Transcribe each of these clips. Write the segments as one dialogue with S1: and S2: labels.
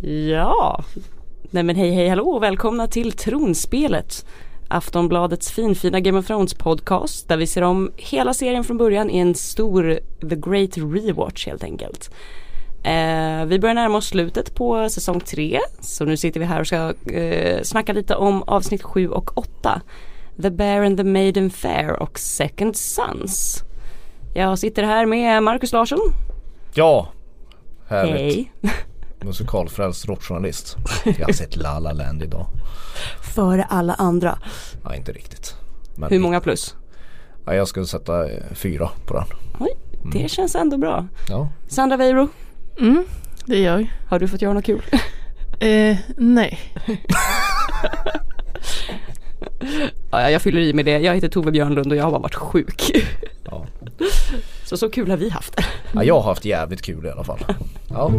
S1: Ja, nej men hej hej hallå och välkomna till Tronspelet. Aftonbladets finfina Game of Thrones podcast där vi ser om hela serien från början i en stor The Great Rewatch helt enkelt. Eh, vi börjar närma oss slutet på säsong 3 så nu sitter vi här och ska eh, snacka lite om avsnitt 7 och 8. The Bear and the Maiden Fair och Second Sons. Jag sitter här med Marcus Larsson.
S2: Ja, härligt.
S1: Hej.
S2: Musikalfrälst rockjournalist. Jag har sett La La Land idag.
S1: Före alla andra.
S2: Ja, inte riktigt. Men
S1: Hur många plus?
S2: Ja, jag skulle sätta eh, fyra på den.
S1: Oj, det känns ändå bra.
S2: Ja.
S1: Sandra Weiro,
S3: Mm, det gör jag.
S1: har du fått göra något kul?
S3: Eh, nej.
S1: Ja, jag fyller i med det. Jag heter Tove Björnlund och jag har bara varit sjuk.
S2: Ja.
S1: Så så kul har vi haft.
S2: ja, jag har haft jävligt kul i alla fall. Ja.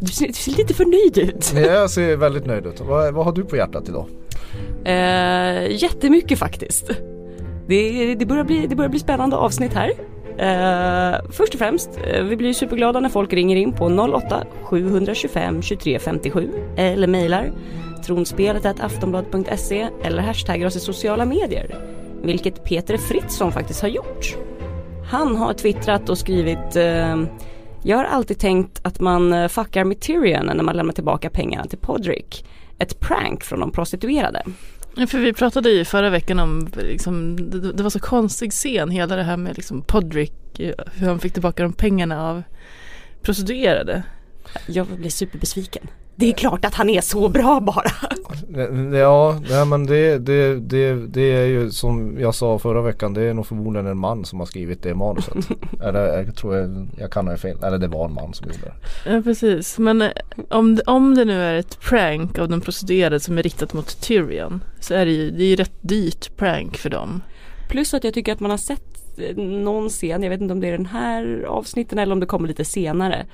S1: Du ser, du ser lite förnöjd ut.
S2: Jag ser väldigt nöjd ut. Vad, vad har du på hjärtat idag?
S1: Eh, jättemycket faktiskt. Det, det, börjar bli, det börjar bli spännande avsnitt här. Eh, först och främst, eh, vi blir superglada när folk ringer in på 08 725 23 57 eller mejlar tronspelet aftonbladet.se eller hashtaggar oss i sociala medier. Vilket Peter Fritzson faktiskt har gjort. Han har twittrat och skrivit eh, Jag har alltid tänkt att man eh, fuckar med Tyrion när man lämnar tillbaka pengarna till Podrick. Ett prank från de prostituerade.
S3: För vi pratade ju förra veckan om, liksom, det, det var så konstig scen, hela det här med liksom Podrick, eh, hur han fick tillbaka de pengarna av prostituerade.
S1: Jag blir superbesviken. Det är klart att han är så bra bara.
S2: Ja, nej, men det, det, det, det är ju som jag sa förra veckan. Det är nog förmodligen en man som har skrivit det manuset. Eller jag tror jag, jag kan ha fel. Eller det var en man som gjorde det.
S3: Ja precis, men eh, om, det- om det nu är ett prank av de prostituerade som är riktat mot Tyrion så är det ju, det är ju rätt dyrt prank för dem.
S1: Plus att jag tycker att man har sett eh, någon scen, jag vet inte om det är den här avsnitten eller om det kommer lite senare.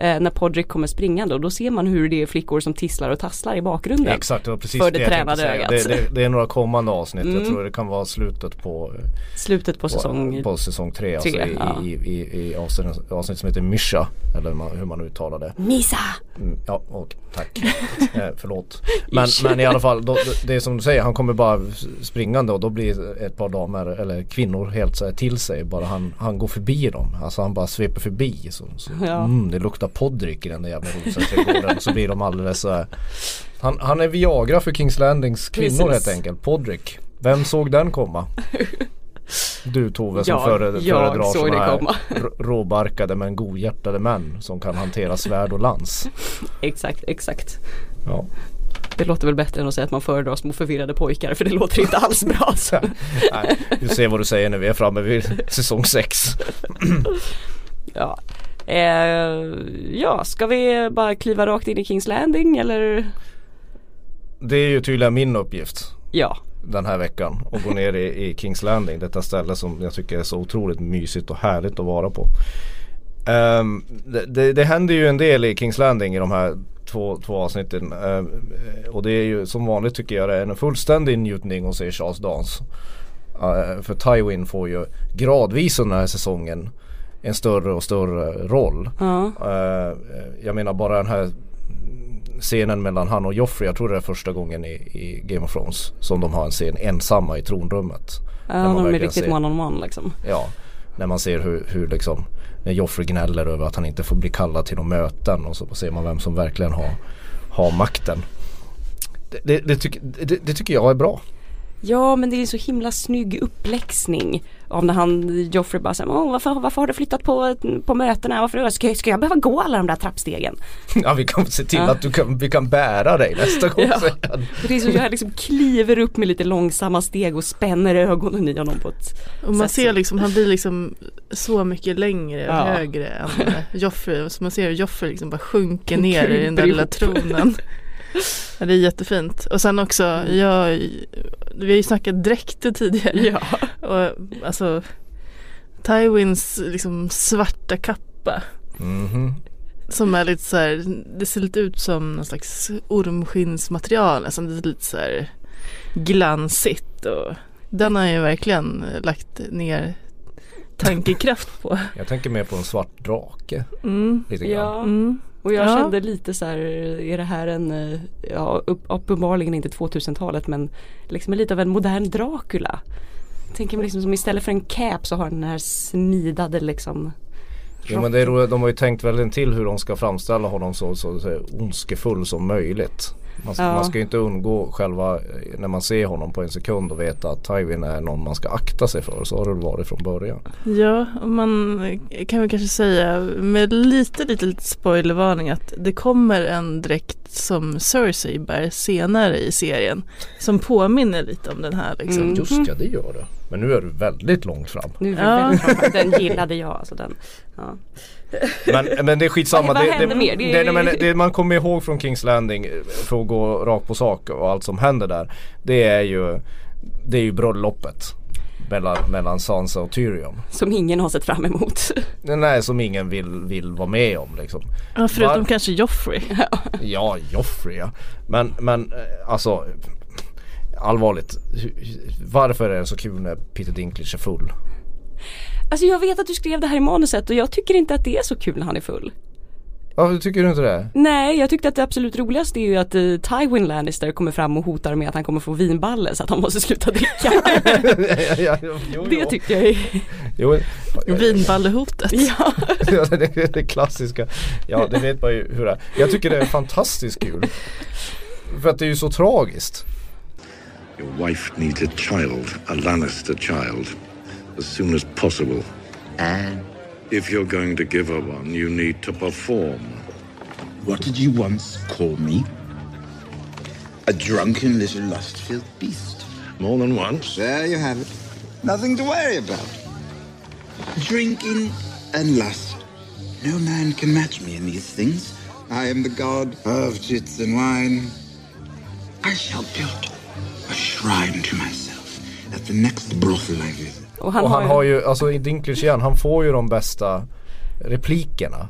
S1: Eh, när Podrick kommer springande och då ser man hur det är flickor som tisslar och tasslar i bakgrunden.
S2: Exakt, det var precis
S1: För
S2: det,
S1: det tränade ögat.
S2: Det, det, det är några kommande avsnitt.
S1: Mm.
S2: Jag tror det kan vara slutet på
S1: Slutet på säsong
S2: på säsong tre, alltså
S1: tre,
S2: i,
S1: ja.
S2: i, i, i avsnitt, avsnitt som heter Mysha eller man, hur man uttalar det.
S1: Misa!
S2: Mm, ja, och, tack. eh, förlåt. Men, men i alla fall, då, det är som du säger, han kommer bara springande och då blir ett par damer eller kvinnor helt så här till sig. Bara han, han går förbi dem. Alltså han bara sveper förbi. Så, så,
S1: Ja.
S2: mm, det luktar poddryck i den där jävla rosaträdgården. så blir de alldeles så här. Han, han är Viagra för Kings Landings kvinnor
S1: Precis.
S2: helt enkelt. Podrick. Vem såg den komma? Du Tove som
S1: jag
S2: föredrar
S1: såg det
S2: här
S1: komma.
S2: råbarkade men godhjärtade män som kan hantera svärd och lans.
S1: Exakt, exakt.
S2: Ja.
S1: Det låter väl bättre än att säga att man föredrar små förvirrade pojkar för det låter inte alls bra. Så.
S2: Nej, du ser vad du säger när vi är framme vid säsong 6.
S1: Ja. Eh, ja, ska vi bara kliva rakt in i Kings Landing eller?
S2: Det är ju tydligen min uppgift
S1: Ja,
S2: den här veckan att gå ner i, i Kings Landing. Detta ställe som jag tycker är så otroligt mysigt och härligt att vara på. Ehm, det, det, det händer ju en del i Kings Landing i de här två, två avsnitten. Ehm, och det är ju som vanligt tycker jag det är en fullständig njutning att se Charles Dance. Uh, för Tywin får ju gradvis under den här säsongen en större och större roll.
S1: ja.
S2: Eh, jag menar bara den här scenen mellan han och Joffrey. Jag tror det är första gången i, i Game of Thrones som de har en scen ensamma i tronrummet.
S1: Ja,
S2: man
S1: de är riktigt
S2: ser-
S1: one on one liksom.
S2: Ja, när man ser hur, hur liksom när Joffrey gnäller över att han inte får bli kallad till några möten och så ser man vem som verkligen har, har makten. Det, det, det, det, det tycker jag är bra.
S1: Ja men det är en så himla snygg uppläxning av när han, Joffrey bara säger Åh, varför, varför har du flyttat på, på mötena? Varför, ska, ska jag behöva gå alla de där trappstegen?
S2: Ja vi kan se till
S1: Ja.
S2: att du kan, vi kan bära dig nästa gång.
S1: Ja. det är så jag liksom kliver upp med lite långsamma steg och spänner ögonen i honom på ett
S3: Och man
S1: sätt
S3: ser
S1: som-
S3: liksom, han blir liksom så mycket längre och
S1: Ja.
S3: högre än Joffrey. Så man ser hur Joffrey liksom bara sjunker ner i den där lilla tronen. Ja, det är jättefint. Och sen också, jag, vi har ju snackat dräkter tidigare.
S1: Ja.
S3: Och alltså Tywins liksom svarta kappa.
S2: Mhm.
S3: Som är lite så här, det ser lite ut som någon slags ormskinnsmaterial. Alltså det är lite så här glansigt och Den har jag ju verkligen lagt ner tankekraft på.
S2: Jag tänker mer på en svart drake.
S3: Mm.
S2: Lite grann.
S1: Ja,
S3: Mm.
S1: Och jag
S3: Ja.
S1: kände lite så här, är det här en, eh, ja upp, uppenbarligen inte 2000-talet men liksom lite av en modern Dracula. Tänker mig liksom som istället för en cap så har den här smidade liksom
S2: Jo men det är roligt, de har ju tänkt väldigt till hur de ska framställa honom så, så, så ondskefull som möjligt. Man ska,
S1: Ja.
S2: man ska ju inte undgå själva, eh, när man ser honom på en sekund och veta att Tywin är någon man ska akta sig för. Så har det varit från början.
S3: Ja, och man kan väl kanske säga med lite, lite, lite spoilervarning att det kommer en dräkt som Cersei bär senare i serien. Som påminner lite om den här liksom.
S1: Mm.
S2: Just ja, det gör det. Men nu är du väldigt långt fram.
S1: Nu är
S3: Ja.
S1: väldigt fram- den gillade jag alltså den. Ja.
S2: Men, men det är skitsamma.
S1: Vad-
S2: det, det,
S1: mer? Det-
S2: det, men det man kommer ihåg från Kings Landing eh, för att gå rakt på sak och allt som händer där. Det är ju, det är ju bröllopet. Mellan, mellan Sansa och Tyrion.
S1: Som ingen har sett fram emot.
S2: Är som ingen vill, vill vara med om liksom.
S3: Ja, förutom
S2: Var-
S3: kanske Joffrey.
S2: Ja, Joffrey ja. Men, men eh, alltså allvarligt. Varför är det så kul när Peter Dinklage är full?
S1: Alltså jag vet att du skrev det här i manuset och jag tycker inte att det är så kul när han är full.
S2: Varför tycker du inte det?
S1: Nej, jag tyckte att det absolut roligaste är ju att uh, Tywin Lannister kommer fram och hotar med att han kommer få vinballe så att han måste sluta dricka.
S2: ja, ja, jo,
S1: det
S2: jo.
S1: tyckte jag är,
S2: Jo,
S3: Vinballehotet.
S1: ja.
S2: Ja, det är det klassiska. Ja, det vet man ju hur det är. Jag tycker det är fantastiskt kul. För att det är ju så tragiskt.
S4: Your wife needs a child, a Lannister child, as soon as possible.
S5: And
S4: If you're going to give her one, you need to perform.
S5: what did you once call me? A drunken little lust-filled beast.
S4: More than once.
S5: There you have it. Nothing to worry about. Drinking and lust. No man can match me in these things. I am the god of tits and wine. I shall build a shrine to myself at the next brothel I visit.
S1: Och han,
S2: Och han
S1: har,
S2: har ju, alltså i Dinklage igen, han får ju de bästa replikerna.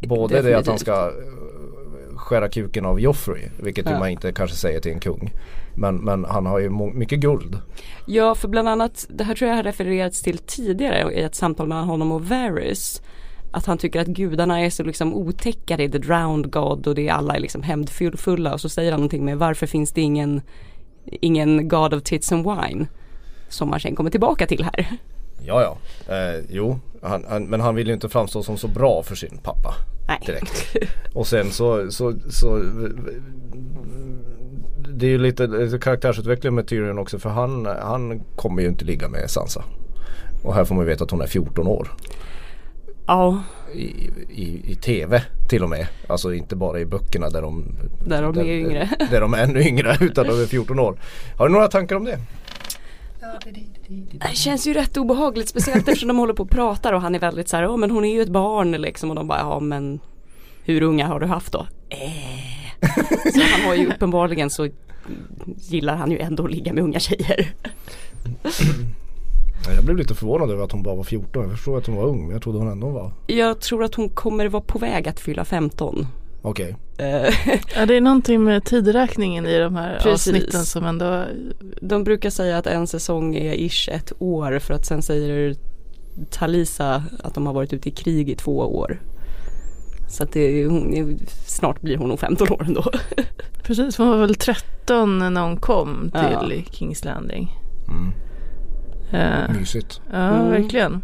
S2: Både det att han
S1: Definitivt.
S2: ska eh, skära kuken av Joffrey, vilket ju
S1: Ja.
S2: man inte kanske säger till en kung. Men, men han har ju mycket guld.
S1: Ja, för bland annat, det här tror jag har refererats till tidigare i ett samtal mellan honom och Varys. Att han tycker att gudarna är så liksom otäcka, det är the drowned god och det är alla är liksom hämndfulla och så säger han någonting med varför finns det ingen, ingen god of tits and wine? Som han sen kommer tillbaka till här.
S2: Ja, ja. Eh, jo, han, han, men han vill ju inte framstå som så bra för sin pappa.
S1: Nej.
S2: direkt. Och sen så, så, så det är ju lite, lite karaktärsutveckling med Tyrion också för han, han kommer ju inte ligga med Sansa. Och här får man ju veta att hon är 14 år.
S1: Ja,
S2: I, i, I tv till och med. Alltså inte bara i böckerna där de
S1: Där de är yngre.
S2: Där de är ännu yngre utan de är 14 år. Har du några tankar om det?
S1: det känns ju rätt obehagligt speciellt eftersom de håller på och pratar och han är väldigt så här, ja men hon är ju ett barn liksom och de bara, ja men hur unga har du haft då? Eh. Så han har ju uppenbarligen så gillar han ju ändå att ligga med unga tjejer.
S2: Jag blev lite förvånad över att hon bara var 14. Jag förstår att hon var ung men jag trodde hon ändå var
S1: Jag tror att hon kommer vara på väg att fylla 15.
S2: Okej.
S1: Eh,
S3: Ja, det är någonting med tidräkningen i de här
S1: Precis.
S3: avsnitten som ändå
S1: De brukar säga att en säsong är ish ett år för att sen säger Talisa att de har varit ute i krig i två år. Så att det, hon, snart blir hon nog 15 år ändå.
S3: Precis, hon var väl 13 när hon kom
S1: Ja.
S3: till Kings Landing.
S2: Mm.
S3: Eh,
S2: Mysigt.
S3: ja,
S1: Mm.
S3: verkligen.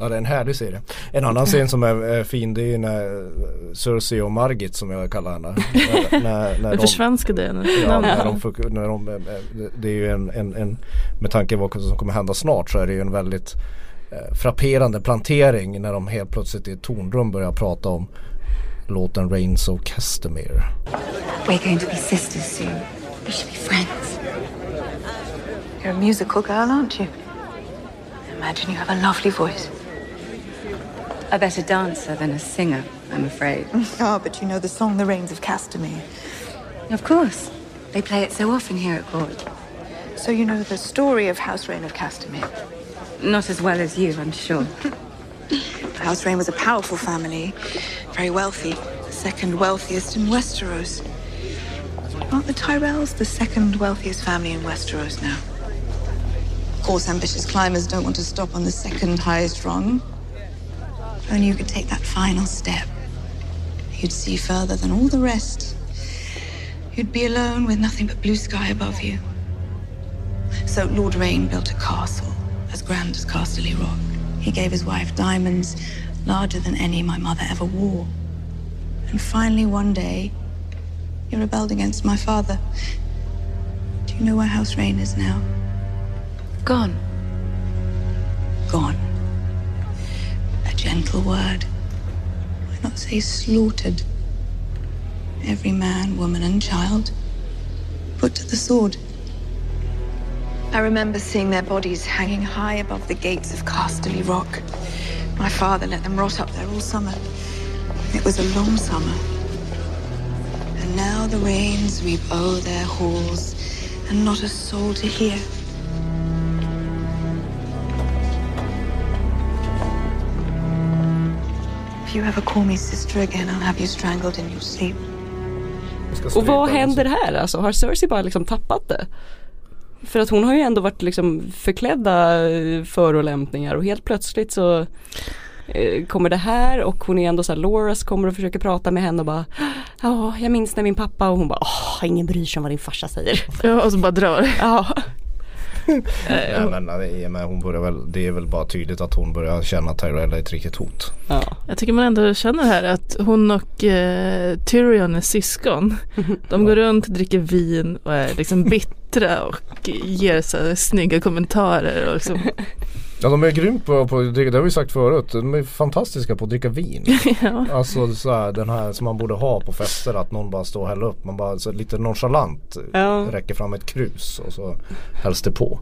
S2: Ja det är en härlig serie. En annan scen som är, är fin det är ju när Cersei och Margit som jag kallar henne. när, när, när de,
S3: försvenskade hennes
S2: ja, när de, när de, eh, det är ju en, en, en med tanke på vad som kommer hända snart så är det ju en väldigt eh, frapperande plantering när de helt plötsligt i ett tornrum börjar prata om låten Reigns of Castamere.
S6: We're going to be sisters soon. We should be friends.
S7: You're a musical girl, aren't you? Imagine you have a lovely voice.
S6: A better dancer than a singer, I'm afraid.
S7: Ah, but you know the song The Reigns of Castamere.
S6: of course. They play it so often here at court.
S7: So you know the story of House Rain of Castamere.
S6: Not as well as you, I'm sure.
S7: House Rain was a powerful family, very wealthy, the second wealthiest in Westeros. Aren't the Tyrells the second wealthiest family in Westeros now? Course, ambitious climbers don't want to stop on the second highest rung. If only you could take that final step. You'd see further than all the rest. You'd be alone with nothing but blue sky above you. So Lord Rain built a castle as grand as Casterly Rock. He gave his wife diamonds larger than any my mother ever wore. And finally, one day, he rebelled against my father. Do you know where House Rain is now?
S6: Gone.
S7: Gone. A gentle word. Why not say slaughtered? Every man, woman, and child put to the sword. I remember seeing their bodies hanging high above the gates of Casterly Rock. My father let them rot up there all summer. It was a long summer. And now the rains reap o'er their halls, and not a soul to hear. If you ever call me sister again, I'll have you strangled in your sleep.
S1: Och vad händer här alltså? Har Cersei bara liksom tappat det? För att hon har ju ändå varit liksom förklädda eh, förolämpningar och helt plötsligt så eh, kommer det här och hon är ändå så här, Loras kommer och försöker prata med henne och bara Ja, jag minns när min pappa och hon bara Åh, ingen bryr sig om vad din farsa säger.
S3: Ja, och så bara drar.
S1: Ja,
S2: Nej, men, nej, men hon börjar väl, det är väl bara tydligt att hon börjar känna att Tyrell är ett riktigt hot.
S1: ja.
S3: Jag tycker man ändå känner här att hon och eh, Tyrion är syskon. De går runt, dricker vin och är liksom bittra och ger så här snygga kommentarer. Och liksom,
S2: Ja de är grymt på, på att dricka, det har vi sagt förut. De är fantastiska på att dricka vin.
S3: ja.
S2: Alltså så här, den här som man borde ha på fester att någon bara står och häller upp. Man bara så lite nonchalant
S1: Ja.
S2: räcker fram ett krus och så hälls det på.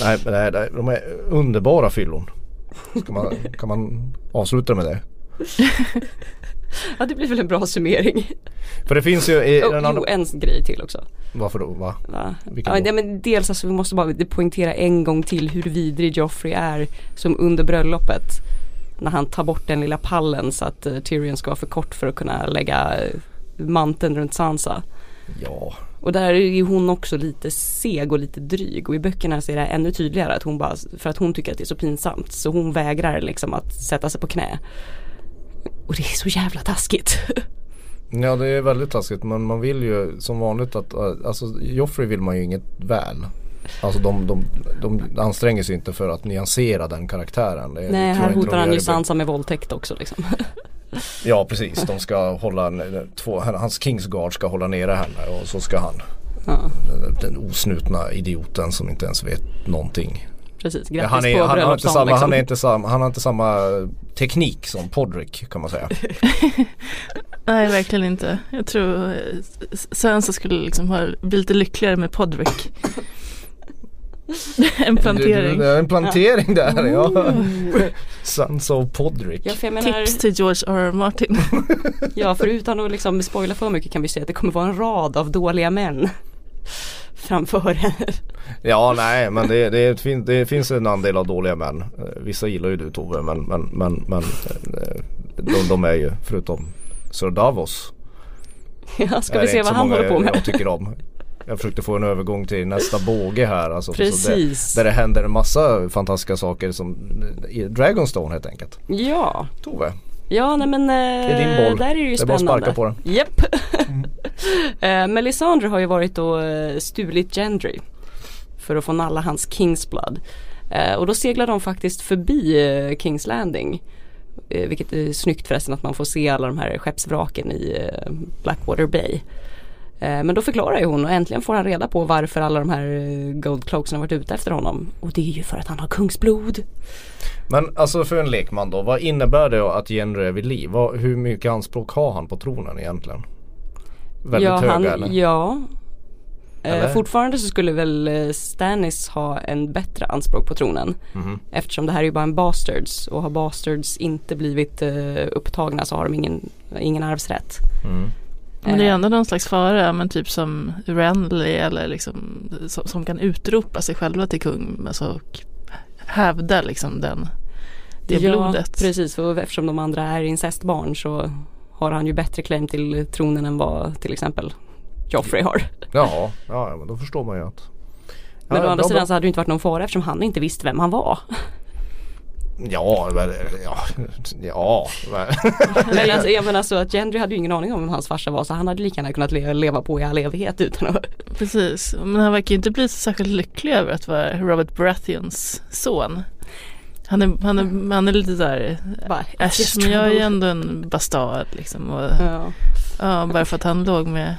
S2: Nej, nej, nej de är underbara fyllon. Ska man, kan man avsluta med det?
S1: ja det blir väl en bra summering.
S2: För det finns ju i
S1: Oh,
S2: den
S1: jo, en grej till också.
S2: Varför då? Va?
S1: Va? Ja,
S2: då?
S1: men dels alltså vi måste bara poängtera en gång till hur vidrig Joffrey är som under bröllopet. När han tar bort den lilla pallen så att uh, Tyrion ska vara för kort för att kunna lägga eh, manteln runt Sansa.
S2: Ja.
S1: Och där är ju hon också lite seg och lite dryg och i böckerna så är det ännu tydligare att hon bara, för att hon tycker att det är så pinsamt så hon vägrar liksom att sätta sig på knä. Och det är så jävla taskigt.
S2: Ja det är väldigt taskigt men man vill ju som vanligt att, alltså Joffrey vill man ju inget väl. Alltså de, de, de anstränger sig inte för att nyansera den karaktären. Det
S1: Nej, här hotar han ju Sansa med våldtäkt också liksom.
S2: Ja precis, de ska hålla, två, hans Kingsguard ska hålla nere henne och så ska han.
S1: Ja,
S2: Den osnutna idioten som inte ens vet någonting.
S1: Precis,
S2: Ja,
S1: grattis
S2: han, är,
S1: på
S2: han, har inte samma,
S1: liksom.
S2: han, är inte samma, han har inte samma teknik som Podrick kan man säga.
S3: Nej, verkligen inte. Jag tror eh, Sansa skulle liksom ha, bli lite lyckligare med Podrick. en plantering.
S2: Det är en plantering där ja. Sons of Podrick.
S1: Ja, menar,
S3: Tips till George R. R. Martin.
S1: ja, för utan att liksom spoila för mycket kan vi säga att det kommer vara en rad av dåliga män framför henne.
S2: Ja nej men det, det, fin, det finns en andel av dåliga män. Vissa gillar ju du Tove men, men, men, men eh, de, de är ju förutom Sir Davos.
S1: Ja, ska vi
S2: det
S1: se vad han håller på med.
S2: Jag tycker om. Jag försökte få en övergång till nästa båge här. Alltså, så
S1: Precis.
S2: där, där det händer en massa fantastiska saker som i Dragonstone helt enkelt.
S1: Ja,
S2: Tove,
S1: ja nej men
S2: är din boll.
S1: där är det ju
S2: Det är bara att
S1: spännande.
S2: sparka på den.
S1: Japp. Eh, Melisandre har ju varit och eh, stulit Gendry för att få nalla hans Kingsblood. Eh, och då seglar de faktiskt förbi eh, Kings Landing. Eh, vilket är snyggt förresten att man får se alla de här skeppsvraken i eh, Blackwater Bay. Eh, men då förklarar ju hon och äntligen får han reda på varför alla de här eh, Gold Cloaksen har varit ute efter honom. Och det är ju för att han har kungsblod.
S2: Men alltså för en lekman då, vad innebär det att Henry är vid liv? Vad, hur mycket anspråk har han på tronen egentligen? Väldigt
S1: ja,
S2: höga
S1: han,
S2: eller?
S1: Ja.
S2: Eller?
S1: Eh, fortfarande så skulle väl Stannis ha en bättre anspråk på tronen.
S2: Mhm.
S1: Eftersom det här är ju bara en bastards och har bastards inte blivit eh, upptagna så har de ingen, ingen arvsrätt.
S2: Mm.
S3: Men det är ändå någon slags fara, men typ som Renly eller liksom som, som kan utropa sig själva till kung alltså, och hävda liksom den, det
S1: ja,
S3: blodet.
S1: precis, och eftersom de andra är incestbarn så har han ju bättre claim till tronen än vad till exempel Joffrey har.
S2: Ja, ja, men då förstår man ju att
S1: Men å andra
S2: bra,
S1: sidan så hade det inte varit någon fara eftersom han inte visste vem han var.
S2: Ja, ja, ja. men-
S1: alltså, jag menar så att Gendry hade ju ingen aning om vem hans farsa var så han hade lika gärna kunnat le- leva på i all evighet utan att
S3: Precis, men han verkar ju inte bli så särskilt lycklig över att vara Robert Baratheons son. Han är, han är, han är lite där,
S1: bara
S3: äsch men jag är ju ändå en bastard liksom. Och,
S1: Ja.
S3: ja, bara för att han låg med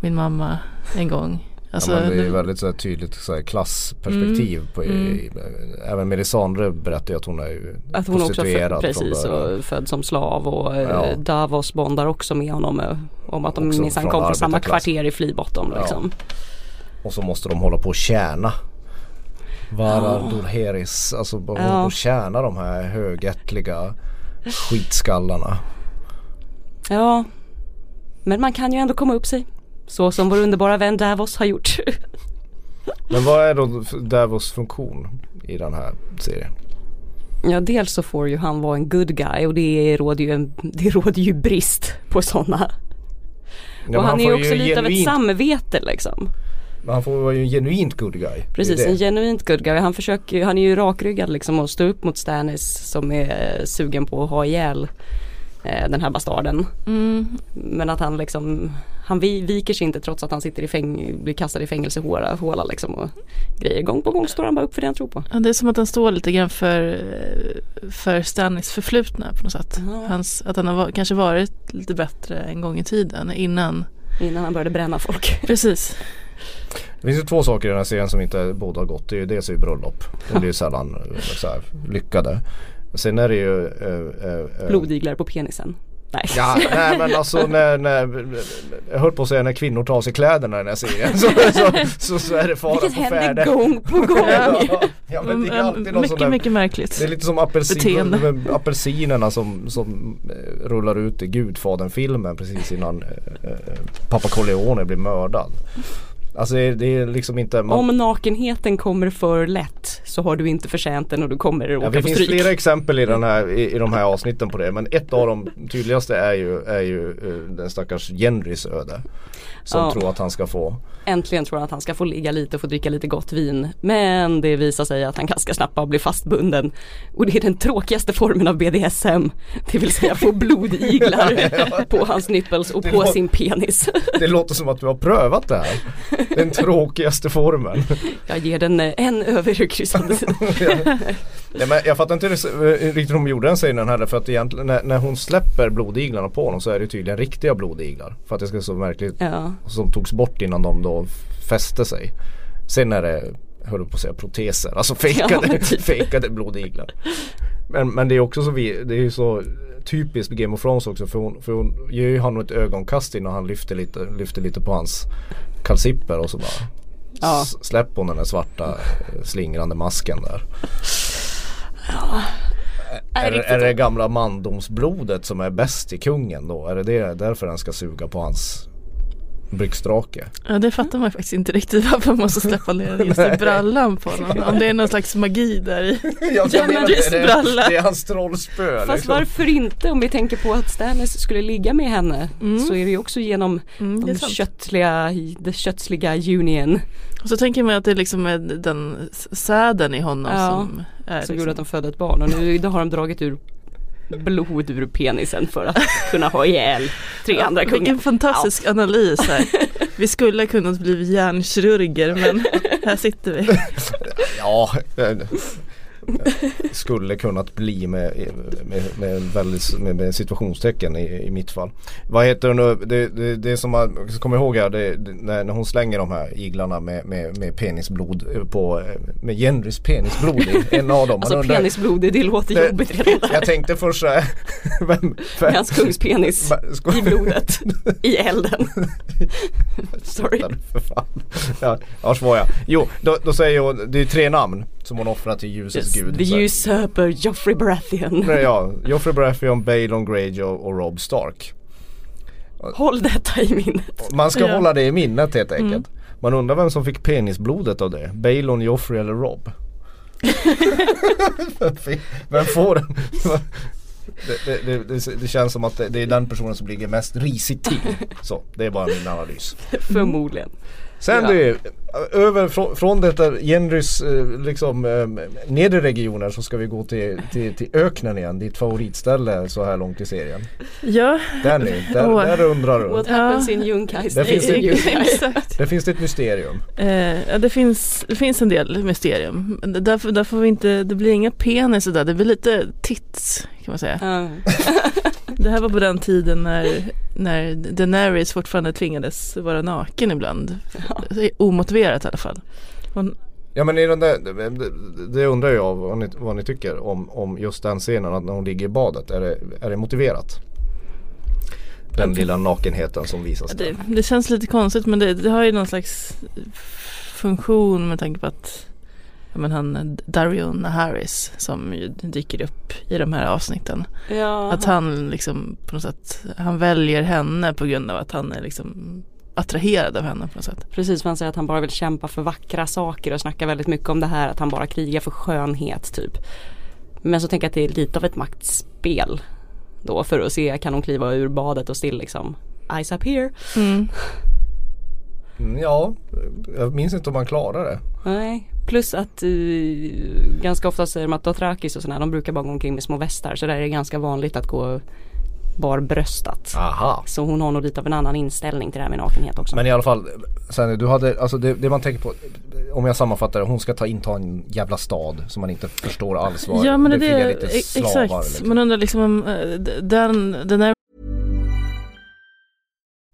S3: min mamma en gång. Alltså,
S2: ja, det är väldigt så här, tydligt så här, klassperspektiv på i,
S3: Mm.
S2: även Melisandre berättar ju att hon är ju
S1: Att hon också född, precis och född som slav och eh,
S2: Ja.
S1: Davos bondar också med honom eh, om att de minsann kom från samma kvarter i Flybottom
S2: Ja.
S1: liksom.
S2: Och så måste de hålla på och tjäna Varar Dolheris, alltså bara hålla
S1: Ja.
S2: på och tjäna de här högättliga skitskallarna.
S1: Ja. Men man kan ju ändå komma upp sig. Så som vår underbara vän Davos har gjort.
S2: Men vad är då Davos funktion i den här serien?
S1: Ja dels så får ju han vara en good guy och det råder ju, en, det råder ju brist på sådana.
S2: Ja,
S1: och
S2: men
S1: han är ju också lite av ett
S2: genuint-
S1: samvete liksom.
S2: men Han får vara ju en genuint good guy. Det
S1: Precis,
S2: det.
S1: en genuint good guy. Han försöker han är ju rakryggad liksom och stå upp mot Stannis som är eh, sugen på att ha ihjäl den här bastarden.
S3: mm,
S1: Men att han liksom, han vi, viker sig inte trots att han sitter i fäng, blir kastad i fängelsehåla håla liksom och grejer. Gång på gång står han bara upp för det han tror på.
S3: ja, det är som att han står lite grann för, för Stannis förflutna på något sätt.
S1: Ja.
S3: Hans, att han har kanske varit lite bättre en gång i tiden innan.
S1: Innan han började bränna folk.
S3: Precis.
S2: Det finns ju två saker i den här serien som inte båda har gått. Det är ju dels är ju bröllop. De blir ju sällan eh, så här, lyckade. Sen är det ju eh, eh, eh,
S1: Blodiglar på penisen. Nej.
S2: Ja, nej men alltså när, när, jag höll på att säga när kvinnor tar av sig kläderna i den här serien så, så, så, så är det fara
S1: Vilket
S2: på
S1: händer
S2: färde.
S1: gång på gång.
S2: Ja, ja men det är
S3: Mm,
S2: alltid någon sån
S3: mycket,
S2: där,
S3: mycket märkligt.
S2: det är lite som apelsin, apelsinerna som, som eh, rullar ut i Gudfadern-filmen precis innan eh, eh, pappa Corleone blir mördad. Alltså det är, det är liksom inte man,
S1: Om nakenheten kommer för lätt så har du inte förtjänt den och du kommer
S2: Ja,
S1: åka
S2: det
S1: på
S2: finns flera exempel i, den här, i, i de här avsnitten på det men ett av de tydligaste är ju, är ju eh, den stackars Genrys öde. Som
S1: Ja.
S2: tror att han ska få
S1: Äntligen tror han att han ska få ligga lite och få dricka lite gott vin. Men det visar sig att han ganska snabbt bara blir fastbunden. Och det är den tråkigaste formen av BDSM. Det vill säga få blodiglar på hans nipples och
S2: Det
S1: på
S2: låter-
S1: sin penis.
S2: Det låter som att du har prövat det här. Den tråkigaste formen.
S1: Jag ger den eh, en överkryssande.
S2: Nej, men jag fattar inte eh, riktigt hur de gjorde den scenen heller för att egentligen när, när hon släpper blodiglarna på honom så är det tydligen riktiga blodiglar. För att det ska se så märkligt
S1: Ja.
S2: som togs bort innan de då fäste sig. Sen är det, höll på att säga proteser, alltså
S1: Ja,
S2: fejkade,
S1: men typ.
S2: fejkade blodiglar. Men, men det är också så, vi, det är så typiskt Game of Thrones också för hon, för hon ger ju honom ett ögonkast innan han lyfter lite, lyfter lite på hans kalsipper och så bara
S1: Ja.
S2: släpper hon den där svarta eh, slingrande masken där. Är, det- är det gamla mandomsblodet som är bäst i kungen då? Är det, det därför den ska suga på hans byxdrake?
S3: Ja det fattar man faktiskt inte riktigt varför man måste släppa ner just i brallan på honom. Om det är någon slags magi där i.
S1: Ja, men
S2: det, det,
S3: bralla.
S2: det är hans trollspö
S1: Fast
S2: liksom.
S1: varför inte om vi tänker på att Stannis skulle ligga med henne
S3: Mm.
S1: så är det ju också genom
S3: Mm,
S1: de köttliga, det köttsliga union
S3: Och så tänker man att det liksom är den säden i honom
S1: Ja,
S3: som är
S1: som
S3: liksom.
S1: gjorde att de födde ett barn och nu idag har de dragit ur blod ur penisen för att kunna ha ihjäl tre andra
S3: Vilken
S1: kungar.
S3: fantastisk analys här. Vi skulle kunnat bli hjärnkirurger men här sitter vi.
S2: Ja, eh, skulle kunnat bli med, med, med, väldigt, med, med situationstecken i, i mitt fall. Vad heter det nu, det, det, det som man ska komma ihåg här, det, det, när, hon slänger de här iglarna med, med, med penisblod på, med Jenrys penisblod i en av dem.
S1: Alltså
S2: undrar-
S1: penisblod, det låter
S2: Det-
S1: jobbigt redan där.
S2: Jag tänkte först såhär,
S1: hans kungspenis i blodet, i elden. Sorry.
S2: För fan. Ja, ja svar jag. Jo, då, då säger hon, det är tre namn som hon offrar till ljusets
S1: Yes,
S2: gud.
S1: the usurper Joffrey Baratheon.
S2: Nej, Ja, Joffrey Baratheon, Balon Greyjoy och Rob Stark.
S1: Håll detta i minnet.
S2: Man ska
S3: Ja.
S2: hålla det i minnet helt enkelt. Man undrar vem som fick penisblodet av det. Balon, Joffrey eller Rob? vem får den? Det, det, det, det känns som att det, är den personen som ligger mest risigt till. Så, det är bara min analys.
S1: Förmodligen.
S2: Sen
S1: Ja.
S2: det, över från, från detta genrys eh, liksom eh, nedre regioner så ska vi gå till, till, till öknen igen. Ditt favoritställe så här långt i serien.
S3: Ja,
S2: Danny, där,
S3: Åh.
S2: där undrar du.
S1: What
S3: Ja.
S1: happens in Junkais?
S2: Där finns det-
S3: exakt.
S2: Där finns det ett mysterium.
S3: Eh, ja, det, finns, det finns en del mysterium. Men Där, där får vi inte, det blir inga penis där, det blir lite tits kan man säga.
S1: Ja.
S3: Det här var på den tiden när, när Daenerys fortfarande tvingades vara naken ibland. Omotiverat i alla fall. Hon,
S2: Ja men i den där, det, det undrar jag vad ni, vad ni tycker om, om just den scenen att när hon ligger i badet. Är det, är det motiverat? Den lilla nakenheten som visas där.
S3: det, det känns lite konstigt men det, det har ju någon slags funktion med tanke på att men han Dario Naharis som dyker upp i de här avsnitten.
S1: Ja.
S3: Att han liksom på något sätt, han väljer henne på grund av att han är liksom attraherad av henne på något sätt.
S1: Precis, för han säger att han bara vill kämpa för vackra saker och snackar väldigt mycket om det här att han bara krigar för skönhet typ. Men så tänker jag att det är lite av ett maktspel då för att se kan hon kliva ur badet och still liksom Eyes up here.
S3: Mm.
S2: Mm, Ja, jag minns inte om man klarar det.
S1: Nej, plus att eh, ganska ofta säger de att Dothrakis och sådana de brukar bara gå omkring med små västar så där är det ganska vanligt att gå barbröstat.
S2: Aha.
S1: Så hon har nog lite av en annan inställning till det här med nakenhet också.
S2: Men i alla fall, sen, du hade, alltså det, det man tänker på, om jag sammanfattar det, hon ska ta inta en jävla stad som man inte förstår alls vad
S3: Ja men det
S2: befria
S3: är
S2: lite
S3: det,
S2: slavar.
S3: exakt.
S2: Liksom.
S3: Man undrar liksom om eh, den, den här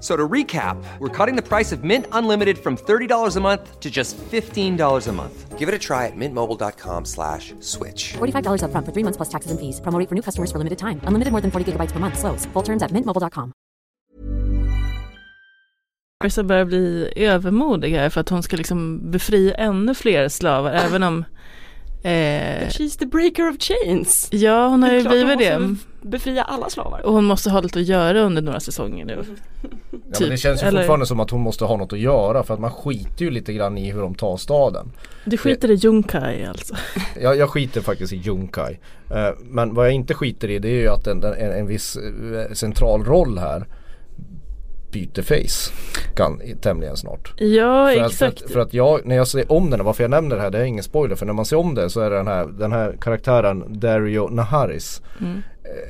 S8: F- So to recap, we're cutting the price of Mint Unlimited from $30 a month to just $15 a month. Give it a try at mintmobile.com slash switch.
S9: $45 upfront for three months plus taxes and fees. Promo rate for new customers for limited time. Unlimited more than 40 gigabytes per month. Slows. Full terms at mintmobile.com.
S3: Marissa börjar bli övermodig här för att hon ska liksom befria ännu fler slavar även om eh,
S1: She's the breaker of chains.
S3: Ja hon har
S1: Det är
S3: ju
S1: hon
S3: blivit det
S1: Befria alla slavar.
S3: och hon måste ha lite att göra under några säsonger nu.
S2: Ja, men det
S3: typ,
S2: känns ju
S3: eller-
S2: fortfarande som att hon måste ha något att göra för att man skiter ju lite grann i hur de tar staden.
S3: Du skiter i Junkai alltså.
S2: Jag, jag skiter faktiskt i Junkai. Eh, men vad jag inte skiter i det är ju att en, en, en viss eh, central roll här byter face kan, tämligen snart.
S3: Ja
S2: För att, för,
S3: exakt.
S2: att, för att jag, när jag ser om den, varför jag nämner det här, det är ingen spoiler. För när man ser om det så är det den här, den här karaktären Dario Naharis.
S3: Mm.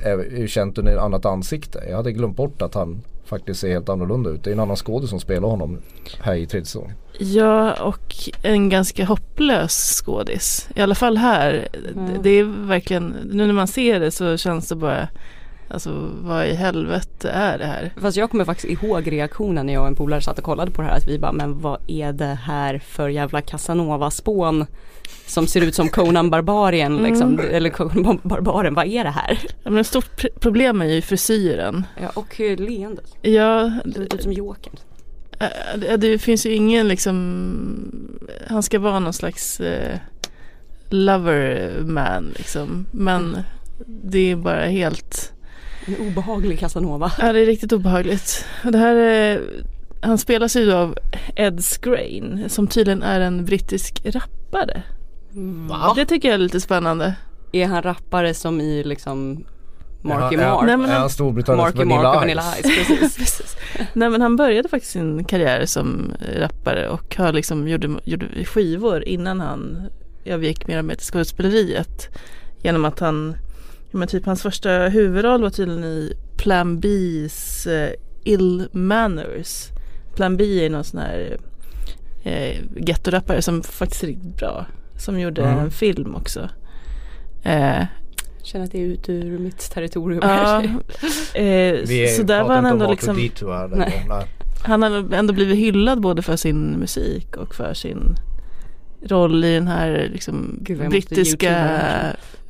S2: eh, Är, är känt under ett annat ansikte. Jag hade glömt bort att han faktiskt ser helt annorlunda ut. Det är en annan skådespelare som spelar honom här i tredje säsongen.
S3: Ja och en ganska hopplös skådis. I alla fall här.
S1: Mm.
S3: Det, det är verkligen, nu när man ser det så känns det bara Alltså vad i helvete är det här?
S1: Fast jag kommer faktiskt ihåg reaktionen när jag och en polare satt och kollade på det här att vi bara men vad är det här för jävla Casanova-spån som ser ut som Conan Barbarian liksom, eller Conan Barbaren, vad är det här?
S3: Ja, men ett stort pr- problem är ju frisyren.
S1: Ja, och eh, leendet,
S3: Ja,
S1: det är typ som Jokern.
S3: det, finns ju ingen liksom Han ska vara någon slags eh, lover man liksom. Men det är bara helt
S1: En obehaglig Casanova.
S3: Ja det är riktigt obehagligt. Och det här är, han spelas ju av Ed Skrein som tydligen är en brittisk rappare.
S1: Va?
S3: Det tycker jag är lite spännande.
S1: Är han rappare som i liksom Marky
S2: är,
S1: Mark?
S3: Nej, men
S2: är
S3: han-
S2: Storbritanniens
S1: Marky Mark
S2: Vanilla,
S1: och
S2: Ice?
S1: Vanilla Ice, precis. precis.
S3: Nej men han började faktiskt sin karriär som rappare och har liksom gjorde, gjorde skivor innan han övergick mer och mer till skådespeleriet. Genom att han, ja, men typ hans första huvudroll var tydligen i Plan B's eh, Ill Manners. Plan B är någon sån här eh, gettorappare som faktiskt är riktigt bra. Som gjorde
S2: Mm.
S3: en film också. Eh,
S1: Känner att det är ut ur mitt territorium
S3: ja, eh,
S2: Vi
S3: så där var han ändå liksom.
S1: Nej.
S2: Nej.
S3: Han har ändå blivit hyllad både för sin musik och för sin roll i den här liksom
S1: Gud,
S3: brittiska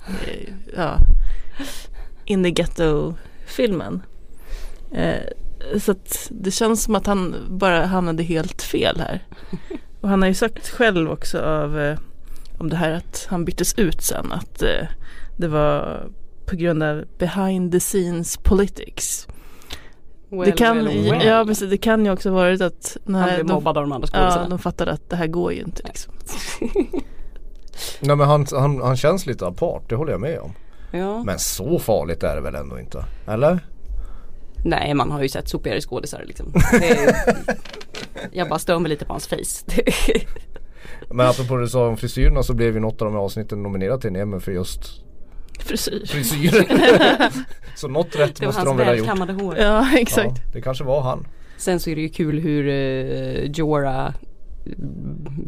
S3: Eh, ja, In the Ghetto filmen. Eh, så att det känns som att han bara hamnade helt fel här. Och han har ju sagt själv också av eh, om det här att han byttes ut sen att eh, det var på grund av behind the scenes politics.
S1: Well,
S3: det kan,
S1: well, well.
S3: ja precis, det kan ju också varit att
S1: Han
S3: när
S1: blev
S3: de,
S1: mobbad av de andra
S3: ja,
S1: skådisarna.
S3: de fattade att det här går ju inte liksom.
S2: Nej men han, han, han känns lite apart, det håller jag med om.
S1: Ja.
S2: Men så farligt är det väl ändå inte? Eller?
S1: Nej man har ju sett sopigare skådisar liksom. Det är, jag bara stör mig lite på hans face.
S2: Men apropå det du sa om frisyrerna så blev ju något av de här avsnitten nominerat till en Emmy för just
S3: Frisyr.
S2: frisyrer. så något rätt
S1: Det var
S2: måste
S1: hans
S2: de väl ha gjort.
S1: välkammade hår.
S3: Ja exakt.
S2: Ja, det kanske var han.
S1: Sen så är det ju kul hur uh, Jorah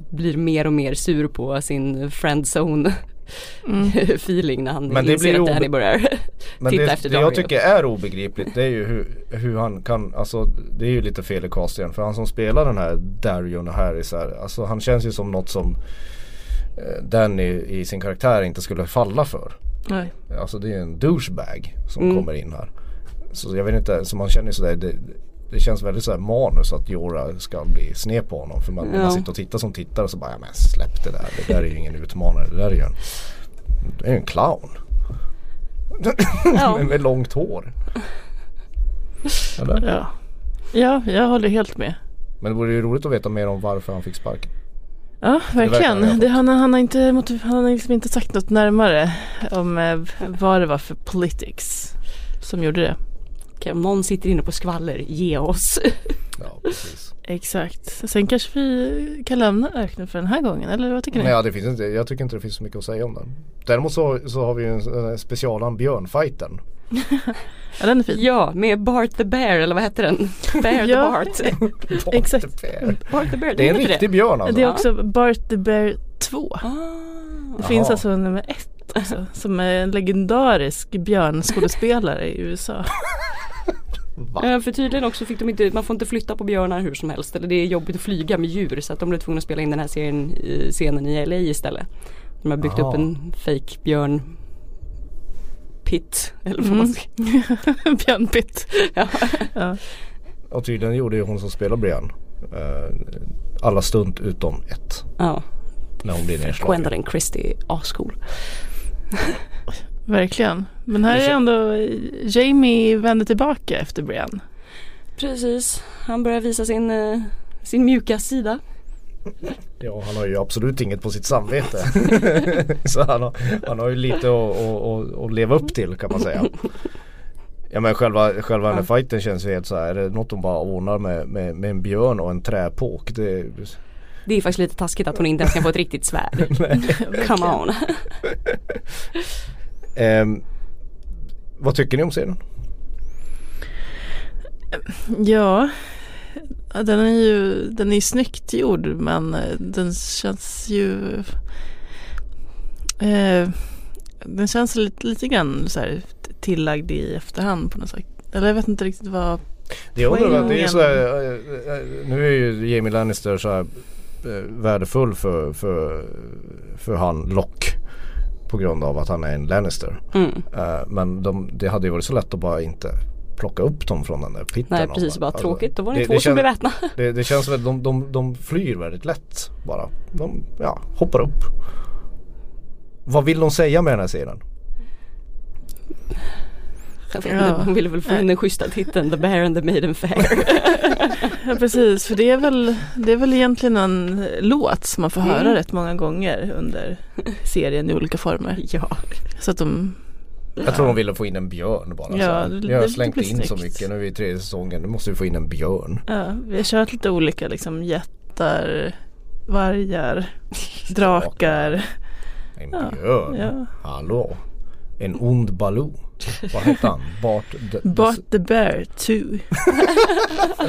S1: blir mer och mer sur på sin friendzone
S3: Mm.
S1: feeling när han
S2: Men det
S1: inser
S2: blir
S1: att Danny börjar
S2: Men
S1: titta
S2: det,
S1: efter
S2: det jag tycker är obegripligt det är ju hur, hur han kan, alltså det är ju lite fel i castingen för han som spelar den här Darion Harris här, alltså han känns ju som något som eh, Danny i sin karaktär inte skulle falla för.
S3: Nej.
S2: Alltså det är en douchebag som
S1: Mm.
S2: kommer in här. Så jag vet inte, så man känner ju sådär det, det känns väldigt såhär manus att Jorah ska bli sned på honom. För man,
S1: Ja.
S2: man sitter och tittar som tittare så bara, ja men släpp det där. Det där är ju ingen utmanare. Det där är ju en, det är en clown.
S1: Ja.
S2: med, med långt hår. Eller?
S3: Ja. ja, jag håller helt med.
S2: Men det vore ju roligt att veta mer om varför han fick sparken.
S3: Ja, verkligen.
S2: han
S3: Det, han, han, har inte, han har liksom inte sagt något närmare om eh, vad det var för politics som gjorde det.
S1: Okej, om någon sitter inne på skvaller, ge oss.
S2: Ja precis.
S3: Exakt. Sen kanske vi kan lämna öknen för den här gången, eller vad tycker ni?
S2: Nej, ja, det finns inte, jag tycker inte det finns så mycket att säga om den. Däremot så, så har vi ju en, en specialan björnfighten.
S3: Ja, den är fin.
S1: Ja, med Bart the Bear eller vad hette den? Bear
S3: Ja.
S1: the Bart.
S3: Exakt.
S1: Bart the Bear,
S2: Det är en
S1: heter
S2: riktig björn alltså.
S3: Det är
S1: Ja.
S3: också Bart the Bear 2.
S1: Ah.
S3: Det finns
S2: Jaha.
S3: alltså nummer ett också, som är en legendarisk björnskådespelare i USA.
S1: Ja, för tydligen också fick de inte, man får inte flytta på björnar hur som helst. Eller det är jobbigt att flyga med djur så att de blev tvungna att spela in den här serien, scenen i LA istället. De har byggt
S2: Aha.
S1: upp en fake björn pit eller vad man
S3: Mm.
S1: ska
S3: Björnpitt.
S1: ja.
S3: Ja.
S2: Och tydligen gjorde ju hon som spelar björn eh, alla stunt utom ett.
S1: ja.
S2: När hon blir nedslagen.
S1: Gwendolyn Christie, ascool.
S3: Verkligen. Men här är ändå Jamie vänder tillbaka efter Brian.
S1: Precis, han börjar visa sin, eh, sin mjuka sida.
S2: Ja han har ju absolut inget på sitt samvete. så han har, han har ju lite att, att, att, leva upp till kan man säga. Ja men själva, själva den här fighten känns ju helt så här. Är det något hon bara ordnar med, med, med en björn och en träpåk? Det,
S1: Det är faktiskt lite taskigt att hon inte ens kan få ett riktigt svärd. Come on.
S2: ehm, vad tycker ni om serien?
S3: Ja, den är ju den är snyggt gjord men eh, den känns ju eh, Den känns lite, lite grann så här tillagd i efterhand på något sätt. Eller jag vet inte riktigt vad
S2: Det, undrar, jag, det är så här, eh, eh, nu är ju Jamie Lannister så här eh, värdefull för, för, för han Lock. På grund av att han är en Lannister.
S1: Mm.
S2: Eh, men de, det hade ju varit så lätt att bara inte plocka upp dem från den där pitten.
S1: Nej precis, bara
S2: alltså,
S1: tråkigt. Då var det,
S2: det-
S1: två
S2: det
S1: som blev ätna.
S2: Det, det känns väl, de, de, de flyr väldigt lätt bara. De ja, hoppar upp. Vad vill de säga med den här serien?
S1: Jag
S3: Ja.
S1: Hon ville väl få in den schyssta titeln The Bear and the Maiden Fair.
S3: Ja precis, för det är väl, det är väl egentligen en låt som man får höra
S1: Mm.
S3: rätt många gånger under serien i olika former.
S1: ja.
S3: Så att de,
S2: Jag tror de ville få in en björn bara.
S3: Ja, det-
S2: Ni har slängt in så mycket. Nu i tredje säsongen. Nu måste vi få in en björn.
S3: ja, vi har kört lite olika liksom jättar, vargar, drakar.
S2: En
S3: Ja,
S2: björn?
S3: ja.
S2: Hallå? En ond Baloo? Vad hette han? Bart the,
S3: Bart the Bear 2.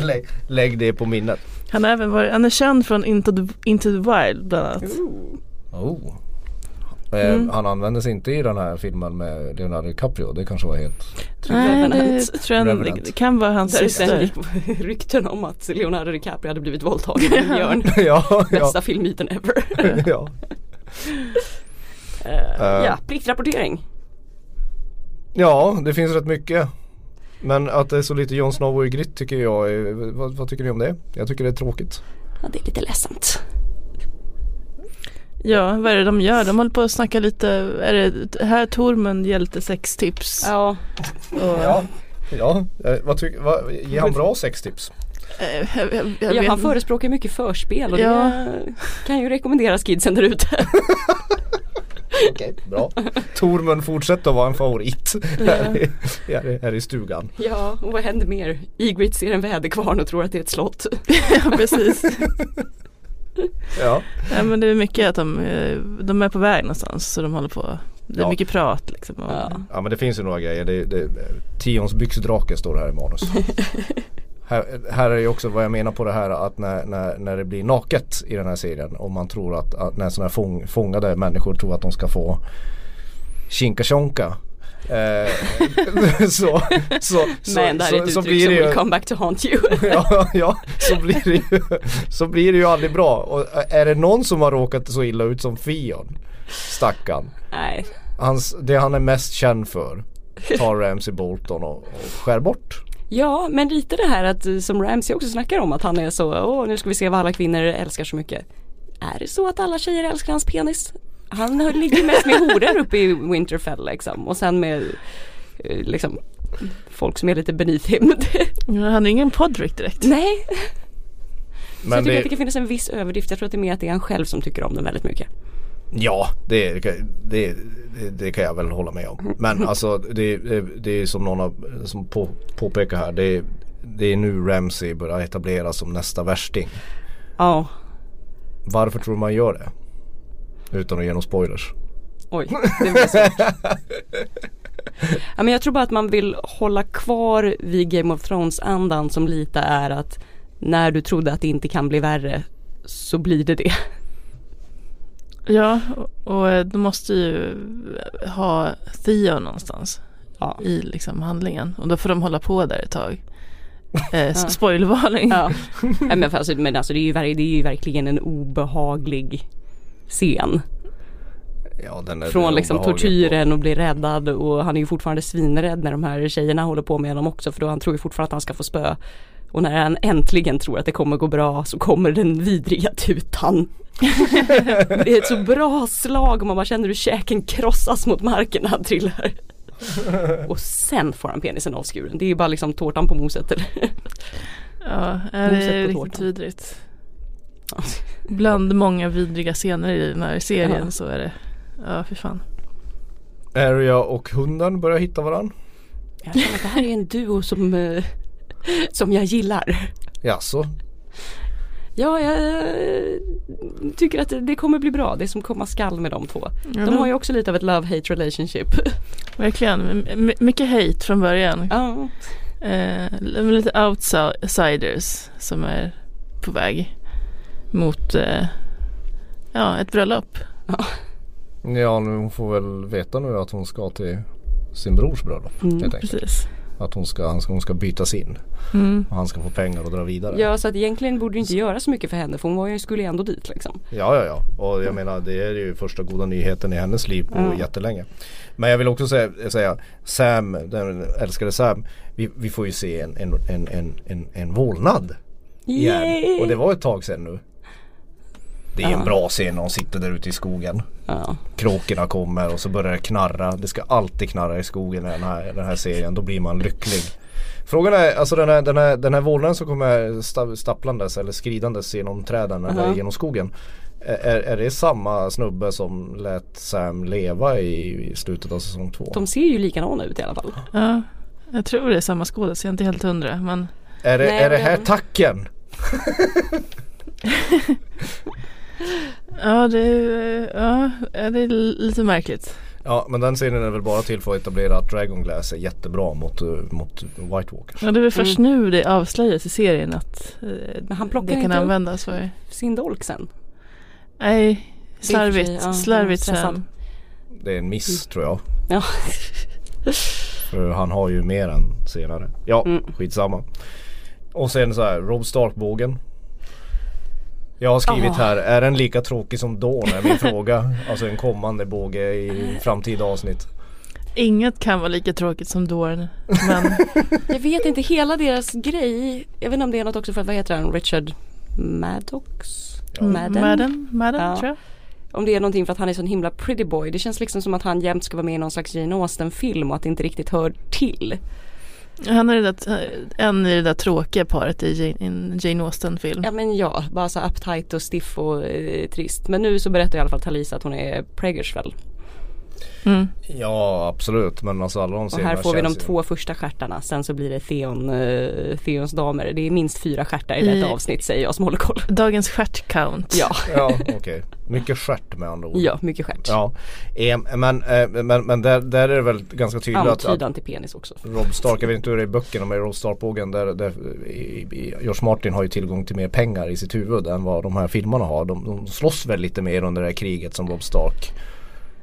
S2: lägg, lägg det på minnet.
S3: Han, har även varit, han är känd från Into the, Into the Wild bland annat.
S2: Oh. Eh,
S3: Mm.
S2: Han användes inte i den här filmen med Leonardo DiCaprio. Det kanske var helt...
S3: Nej, det, tror jag, det,
S2: Revenant.
S3: det kan vara hans syster.
S1: rykten om att Leonardo DiCaprio hade blivit våldtagen av en björn.
S2: ja, ja,
S1: Bästa filmmyten ever.
S2: ja.
S1: Eh,
S2: Eh.
S1: ja, pliktrapportering.
S2: Ja, det finns rätt mycket. Men att det är så lite Jon Snow i Grit tycker jag är, vad, vad tycker ni om det? Jag tycker det är tråkigt.
S1: Ja, det är lite ledsamt.
S3: Ja, vad är det de gör? De håller på att snacka lite, är det här Tormund hjälte sextips?
S1: Ja,
S3: Och,
S2: Ja, Ja, eh, vad tycker, vad, ger han bra sextips?
S3: Eh, jag, jag, jag
S1: Ja, han förespråkar mycket förspel och
S3: Ja.
S1: det kan ju rekommenderas kidsen där ute.
S2: Okej, bra. Tormund fortsätter att vara en favorit här, i, här, i, här i stugan.
S1: Ja, och vad händer mer? Ygritte ser en väderkvarn och tror att det är ett slott.
S3: ja, precis.
S2: Ja,
S3: Ja, men det är mycket att de, eh, de är på väg någonstans så de håller på. Det är
S2: Ja.
S3: mycket prat liksom.
S1: Ja.
S2: ja men det finns ju några grejer. Det, det, Tions byxdrake står här i manus. här, här är ju också vad jag menar på det här att när, när, när det blir naket i den här serien och man tror att, att när sådana här fång, fångade människor tror att de ska få kinka tjonka eh, så, så, så,
S1: Men det här är ett
S2: så,
S1: uttryck som will come back to haunt you.
S2: ja, ja så, blir det ju, så blir det ju aldrig bra. Och är det någon som har råkat så illa ut som Fion, stackarn.
S1: Nej,
S2: Hans, det han är mest känd för tar Ramsey Bolton och, och skär bort.
S1: Ja, men lite det här att eh, som Ramsey också snackar om att han är så, åh nu ska vi se vad alla kvinnor älskar så mycket. Är det så att alla tjejer älskar hans penis? Han har- ligger mest med horor uppe i Winterfell liksom och sen med eh, liksom folk som är lite beneath him.
S3: Ja, han är ingen Podrick direkt.
S1: Nej, så jag
S2: Men
S1: tycker att det
S2: det,
S1: kan finnas en viss överdrift. Jag tror att det är mer att det är han själv som tycker om den väldigt mycket.
S2: Ja, det, det, det, kan jag väl hålla med om. Men alltså det, det, är som någon av, som på, påpekar här. Det, det är nu Ramsey börjar etableras som nästa värsting.
S1: Ja,
S2: Varför tror man gör det? Utan att ge några spoilers.
S1: oj, det blir svårt. ja, men jag tror bara att man vill hålla kvar vid Game of Thrones andan som lite är att när du trodde att det inte kan bli värre så blir det det.
S3: Ja, och, de måste ju ha Theo någonstans
S1: Ja.
S3: i liksom handlingen. Och då får de hålla på där ett tag. Eh, Spoilervarning.
S1: Ja. Men, för alltså, men alltså det är, ju, det är ju verkligen en obehaglig scen.
S2: Ja,
S1: Från liksom tortyren och bli räddad och han är ju fortfarande svinrädd när de här tjejerna håller på med honom också för då han tror ju fortfarande att han ska få spö. Och när han äntligen tror att det kommer gå bra så kommer den vidriga tutan. det är ett så bra slag och man bara känner hur käken krossas mot marken när han trillar. och sen får han penisen avskuren. Det är ju bara liksom tårtan på moset. Eller?
S3: Ja, det
S1: Moset
S3: är
S1: på
S3: riktigt
S1: tårtan.
S3: vidrigt. Bland många vidriga scener i den här serien
S1: Ja.
S3: så är det. Ja, för fan.
S2: på. Arya och hunden börjar hitta varandra.
S1: Jag känner att det här är en duo som, eh, som jag gillar.
S2: Jaså?
S1: Ja, jag tycker att det- kommer bli bra. Det som komma skall med de två.
S3: Ja,
S1: De har ju också lite av ett love-hate relationship.
S3: Verkligen. M- mycket hate från början.
S1: Ja,
S3: Eh, lite outsiders som är på väg mot eh, ja, ett bröllop.
S2: Ja, nu hon får väl veta nu att hon ska till sin brors bröllop.
S1: Mm,
S2: helt enkelt.
S3: Precis.
S2: Att hon ska, hon ska bytas in.
S3: Mm.
S2: Och han ska få pengar och dra vidare.
S1: ja, så att egentligen borde det inte göra så mycket för henne för hon var ju, skulle ändå dit liksom.
S2: Ja, ja, ja. Och jag menar det är ju första goda nyheten i hennes liv på
S1: Ja.
S2: jättelänge. Men jag vill också säga, säga Sam, den älskade Sam. Vi, vi får ju se en, en, en, en, en, en vålnad igen.
S1: Yay!
S2: Och det var ett tag sedan nu. Det är en
S1: Ja.
S2: bra scen när de sitter där ute i skogen.
S1: Ja.
S2: Kråkorna kommer och så börjar det knarra. Det ska alltid knarra i skogen i den här, den här serien. Då blir man lycklig. Frågan är, alltså den här, den här, den här vålnaden som kommer sta- stapplandes eller skridandes genom träden eller
S1: Aha.
S2: genom skogen. Är, är det samma snubbe som lät Sam leva i, i slutet av säsong två?
S1: De ser ju likadana ut i alla fall.
S3: Ja, jag tror det är samma skådis. Jag är inte helt hundra. Men
S2: är det,
S1: Nej,
S2: är det
S1: men-
S2: här tacken?
S3: ja, det är, ja, det är lite märkligt.
S2: Ja men den serien är väl bara till för att etablera att Dragonglass är jättebra mot, mot White Walkers.
S3: Ja, det är väl först nu det avslöjas i serien att eh,
S1: Men han plockar
S3: det kan
S1: inte
S3: användas för.
S1: Sin dolk sen.
S3: Nej, slarvigt,
S1: ja,
S3: slarvigt
S1: stressad.
S3: Sam.
S2: Det är en miss tror jag.
S1: Ja.
S2: För han har ju mer än senare. Ja,
S1: Mm.
S2: skitsamma. Och sen så här, Rob Stark-bågen. Jag har skrivit
S1: Ah.
S2: här, är den lika tråkig som Dawn är min fråga. Alltså en kommande båge i framtida avsnitt.
S3: Inget kan vara lika tråkigt som Dorn. Men
S1: Jag vet inte, hela deras grej. Jag vet inte om det är något också för att, vad heter han, Richard Maddox? Madden?
S3: Madden, Madden
S1: Ja.
S3: tror jag.
S1: Om det är någonting för att han är sån himla pretty boy. Det känns liksom som att han jämt ska vara med i någon slags Jane Austen film och att det inte riktigt hör till.
S3: Han är det där, en i det där tråkiga paret i Jane, Jane Austen-film.
S1: Ja men ja, bara så uptight och stiff och eh, trist. Men nu så berättar i alla fall Talisa att hon är preggers väl.
S3: Mm.
S2: Ja absolut men alltså alla de
S1: Och här får vi de
S2: ju-
S1: två första stjärtarna. Sen så blir det Theon, eh, Theons damer. Det är minst fyra stjärtar i
S3: I-
S1: detta avsnitt säger jag som håller koll.
S3: Dagens stjärt-count.
S1: Ja,
S2: Ja okej, mycket stjärt med andra ord.
S1: ja mycket stjärt.
S2: Ja, eh, men, eh, men, men där, där är det väl ganska tydligt att, att
S1: Antydan till penis också.
S2: Rob Stark, jag vet inte hur det är i böckerna med Rob Stark-bågen där, där i, i, George Martin har ju tillgång till mer pengar i sitt huvud än vad de här filmerna har. De, de slåss väl lite mer under det här kriget som Rob Stark.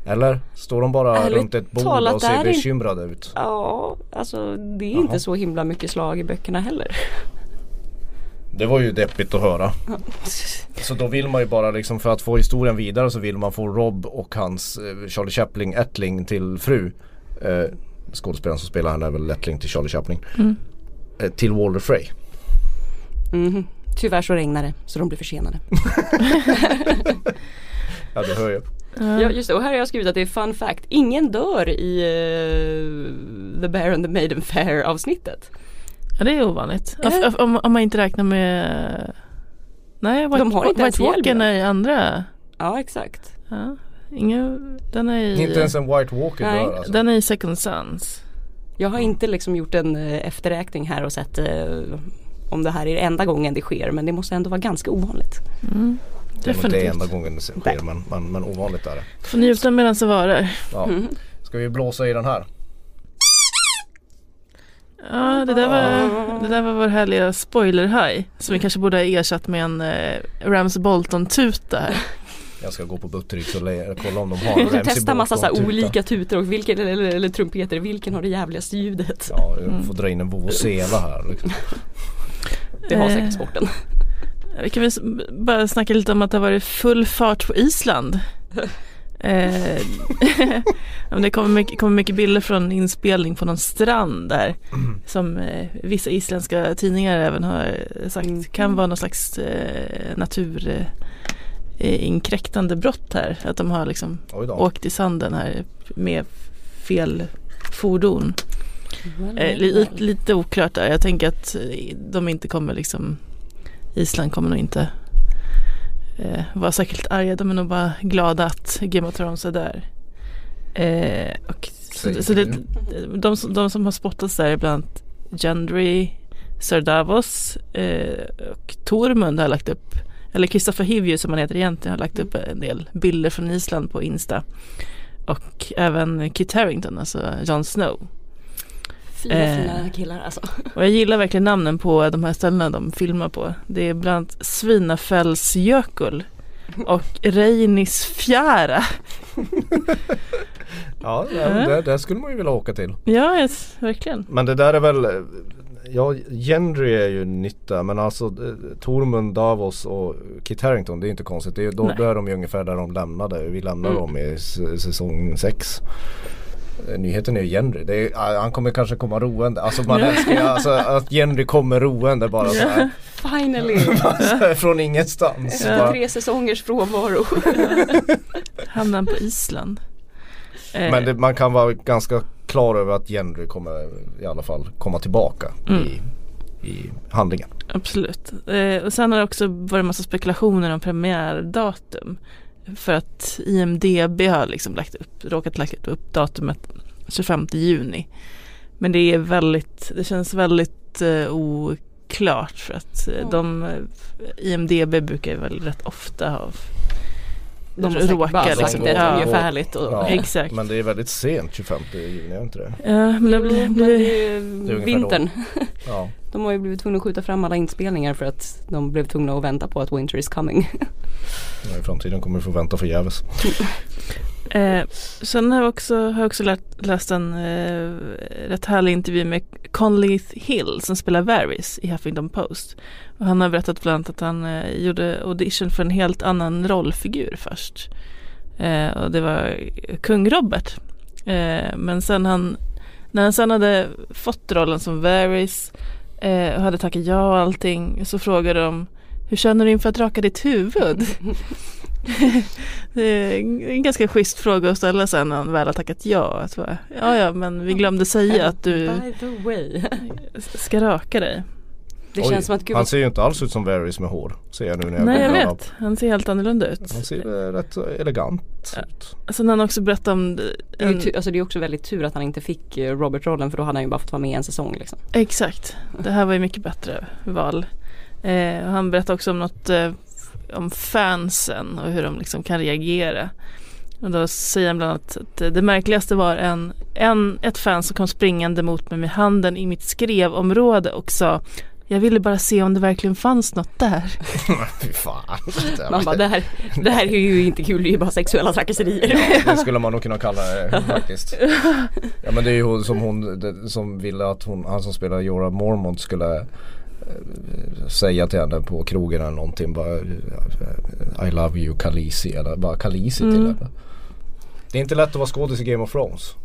S2: Eller? Står de bara
S1: Ärligt
S2: runt ett bord
S1: talat,
S2: och ser bekymrade ut?
S1: Ja, alltså det är
S2: Jaha.
S1: inte så himla mycket slag i böckerna heller.
S2: Det var ju deppigt att höra. Så då vill man ju bara liksom för att få historien vidare så vill man få Rob och hans eh, Charlie Chaplin ättling till fru. Eh, skådespelaren som spelar henne är väl ättling till Charlie Chaplin.
S3: Mm.
S2: Eh, till Walter Frey.
S1: Mhm. Tyvärr så regnar det så de blir försenade.
S2: Ja du hör ju.
S1: Ja just det, och här har jag skrivit att det är fun fact. Ingen dör i eh, The Bear and the Maiden Fair avsnittet.
S3: Ja, det är ovanligt.
S1: Ja.
S3: Om, om, om man inte räknar med Nej, White,
S1: De har inte
S3: White Walker
S1: ihjäl
S3: är i andra.
S1: Ja exakt.
S3: Ja, ingen, den är i,
S2: Inte ens en White Walker
S1: Nej,
S2: dör alltså.
S3: den är i Second Sons.
S1: Jag har inte liksom gjort en eh, efterräkning här och sett eh, om det här är enda gången det sker men det måste ändå vara ganska ovanligt.
S3: Mm.
S2: Det är inte
S3: Definitivt.
S2: enda gången det sker men, men, men ovanligt är det.
S3: Får njuta medan det varar.
S2: Ja. Ska vi blåsa i den här?
S3: Ja, det där var, det där var vår härliga spoiler-haj. Som vi kanske borde ha ersatt med en eh, Rams Bolton-tuta här.
S2: Jag ska gå på Butterick och kolla om de har en Ramsey
S1: testa massa så här
S2: Bolton-tuta.
S1: olika tutor och vilken, eller, eller, eller trumpeter, vilken har det jävligaste ljudet?
S2: Ja, jag får dra in en vuvuzela här liksom.
S1: Det har
S3: Eh.
S1: säkert sporten.
S3: Vi kan väl bara snacka lite om att det har varit full fart på Island. Eh, det kommer mycket, kommer mycket bilder från inspelning på någon strand där. Som eh, vissa isländska tidningar även har sagt
S1: Mm.
S3: kan vara någon slags eh, natur eh, inkräktande brott här. Att de har liksom åkt i sanden här med fel fordon. Eh, li, lite oklart där. Jag tänker att eh, de inte kommer liksom Island kommer nog inte eh, vara särskilt arga. De är nog bara glada att Game of Thrones är där. Eh, och så, så det, de, som- de som har spottats där är bland annat Gendry, Sir Davos eh, och Tormund har lagt upp eller Christopher Hivju som han heter egentligen har lagt upp en del bilder från Island på Insta. Och även Kit Harington, alltså Jon Snow.
S1: Fina
S3: Eh.
S1: fina killar alltså.
S3: Och jag gillar verkligen namnen på de här ställena de filmar på. Det är bland annat Svinafällsjökull och Reinisfjära.
S2: Ja,
S3: Mm.
S2: där, där, skulle man ju vilja åka till.
S3: Ja, yes, verkligen.
S2: Men det där är väl Ja, Gendry är ju nytta men alltså eh, Tormund, Davos och Kit Harington det är inte konstigt. Det är, då, då är de ju ungefär där de lämnade. Vi lämnade
S3: Mm.
S2: dem i säsong 6. Nyheten är ju Gendry. Det är, ah, han kommer kanske komma roende. Alltså man älskar ju alltså, att Gendry kommer roende bara så här.
S1: Finally!
S2: Från ingenstans.
S1: Efter
S2: Bara.
S1: tre säsongers frånvaro.
S3: Hamnar han på Island. Eh,
S2: Men det, man kan vara ganska klar över att Gendry kommer i alla fall komma tillbaka
S3: Mm.
S2: i, i handlingen.
S3: Absolut. Eh, och sen har det också varit en massa spekulationer om premiärdatum. För att IMDB har liksom lagt upp, råkat lagt upp datumet 25 juni. Men det är väldigt, det känns väldigt eh, oklart för att eh, de, eh, IMDB brukar ju väl rätt ofta ha
S1: De har säkert
S3: råka
S1: bara sagt
S3: liksom.
S1: det
S3: Ja.
S1: ungefärligt. Och,
S2: Ja,
S3: Exakt.
S2: Men det är väldigt sent 25 juni, är inte det?
S3: Ja, men det blir, blir,
S1: det är
S2: då.
S1: vintern.
S2: Ja.
S1: De har ju blivit tvungna att skjuta fram alla inspelningar för att de blev tvungna att vänta på att winter is coming.
S2: Ja, I framtiden kommer vi få vänta förgäves.
S3: Eh, sen har jag också, har jag också lärt, läst en eh, rätt härlig intervju med Conley Hill som spelar Varys i Huffington Post. Och han har berättat bland annat att han eh, gjorde audition för en helt annan rollfigur först. Eh, och det var kung Robert. Eh, men sen han, när han sen hade fått rollen som Varys eh, och hade tackat ja och allting så frågade de hur känner du inför att raka ditt huvud? Det är en ganska schysst fråga att ställa sen när han väl har tackat ja. Att ja, ja, men vi glömde säga att du ska raka dig.
S1: Det
S2: Oj,
S1: känns som att gud
S2: Han ser ju inte alls ut som Varys med hår. Ser jag nu när jag
S3: Nej, jag
S2: googlar upp.
S3: vet. Han ser helt annorlunda ut.
S2: Han ser eh, rätt elegant ut.
S3: Sen har han också berättat om
S1: det är, ju alltså det är också väldigt tur att han inte fick eh, Robert-rollen för då hade han ju bara fått vara med en säsong liksom.
S3: Exakt, det här var ju mycket bättre val. Eh, och han berättade också om något eh, om fansen och hur de liksom kan reagera. Och då säger han bland annat att det märkligaste var en, en, ett fan som kom springande mot mig med handen i mitt skrevområde och sa jag ville bara se om det verkligen fanns något där.
S2: Fy fan.
S1: Man bara det här, det här är ju inte kul, det är ju bara sexuella trakasserier.
S2: Det skulle man nog kunna kalla det faktiskt. Ja men det är ju hon som hon det, som ville att hon, han som spelar Jorah Mormont skulle eh, säga till henne på krogen eller någonting bara eh, I love you Khaleesi eller bara Khaleesi till
S1: Mm.
S2: henne. Det är inte lätt att vara skådis i Game of Thrones.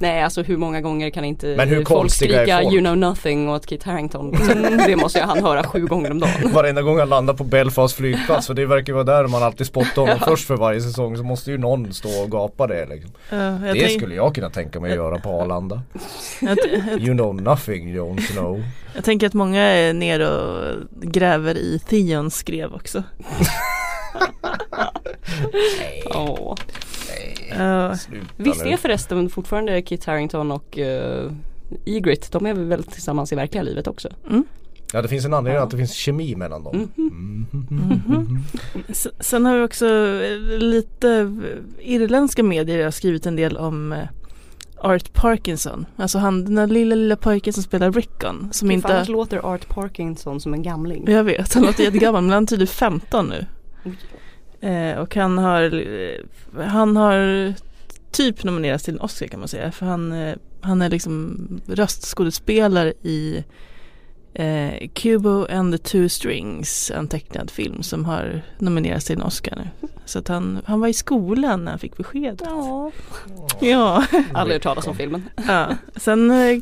S1: Nej alltså hur många gånger kan inte
S2: Men hur
S1: folk skrika
S2: folk?
S1: you know nothing åt Kit Harington. Liksom, det måste ju han höra sju gånger om dagen.
S2: Varenda gång han landar på Belfast flygplats för det verkar vara där man alltid spottar honom först för varje säsong så måste ju någon stå och gapa det liksom.
S3: Ja, jag
S2: Det
S3: tänk-
S2: skulle jag kunna tänka mig att göra på Arlanda. You know nothing Jon Snow.
S3: jag tänker att många är nere och gräver i Theons skrev också.
S1: Åh.
S3: Ja.
S1: Visst
S2: nu.
S1: är förresten fortfarande Kit Harington och uh, Egrit, de är väl tillsammans i verkliga livet också?
S2: Ja det finns en anledning att det finns kemi mellan dem.
S3: Mhm. S- Sen har vi också eh, lite irländska medier har skrivit en del om Art Parkinson. Alltså han den där lilla lilla pojken som spelar Rickon. Som
S1: Gud,
S3: inte...
S1: fan, Annars låter Art Parkinson som en gamling.
S3: Jag vet, han låter jättegammal men han är tydligen 15 nu. Eh, och han har, han har typ nominerats till en Oscar kan man säga. För han, eh, han är liksom röstskådespelare i eh, Kubo and the Two Strings, en tecknad film som har nominerats till en Oscar nu. Så att han, han var i skolan när han fick beskedet.
S1: Ja.
S3: Ja.
S1: Aldrig hört talas om filmen.
S3: ja. Sen eh,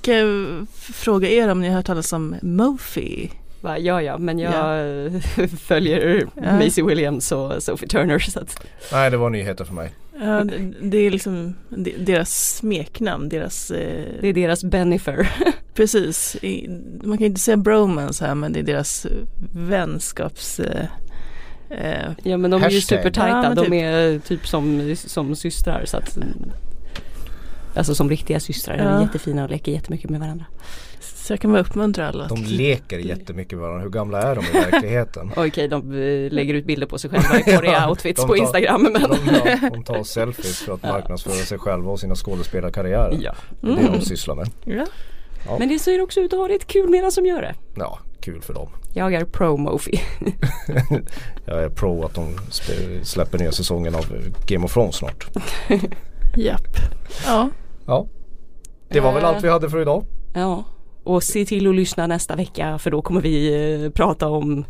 S3: kan jag fråga er om ni har hört talas om Mofi.
S1: Va, ja, ja, men jag följer
S3: Ja.
S1: Maisie Williams och Sophie Turner så att
S2: Nej det var nyheter för mig.
S3: Ja, det, det är liksom de- deras smeknamn, deras eh,
S1: det är deras Benifer.
S3: Precis, I, man kan inte säga bromance här men det är deras vänskaps eh, eh,
S1: Ja men de är ju
S2: Hashtag.
S1: supertajta,
S3: Ja, men
S1: de
S3: typ.
S1: är typ som, som systrar så att Alltså som riktiga systrar, de är
S3: Ja.
S1: jättefina och leker jättemycket med varandra.
S3: Så jag kan bara uppmuntra alla.
S2: De leker jättemycket med varandra. Hur gamla är de i verkligheten?
S1: Okej, de eh, lägger ut bilder på sig själva i korriga outfits
S2: de
S1: på
S2: tar-
S1: Instagram men
S2: De, ja, de tar selfies för att marknadsföra sig själva och sina skådespelarkarriärer.
S1: Ja.
S2: Det är det de sysslar med.
S3: Ja.
S2: Ja.
S1: Men det ser också ut att ha det kul medan som gör det.
S2: Ja, kul för dem.
S1: Jag är pro Mofi.
S2: Jag är pro att de släpper nya säsongen av Game of Thrones snart.
S3: Japp. Ja.
S2: Ja. Det var väl
S1: Eh.
S2: allt vi hade för idag.
S1: Ja, och se till att lyssna nästa vecka för då kommer vi eh, prata om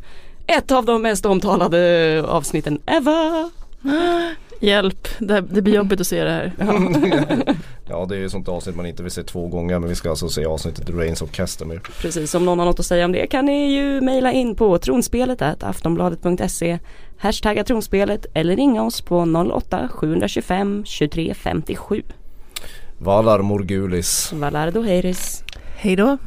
S1: ett av de mest omtalade avsnitten ever.
S3: Hjälp, det, här- det blir jobbigt att se det här.
S2: Ja det är ju sånt avsnitt man inte vill se två gånger men vi ska alltså se avsnittet The Reigns of Castamere.
S1: Precis, om någon har något att säga om det kan ni ju mejla in på tronspelet aftonbladet.se Hashtagga tronspelet eller ringa oss på 08-725 23 57
S2: Valar Morgulis.
S1: Valardo Heiris
S3: Hej då.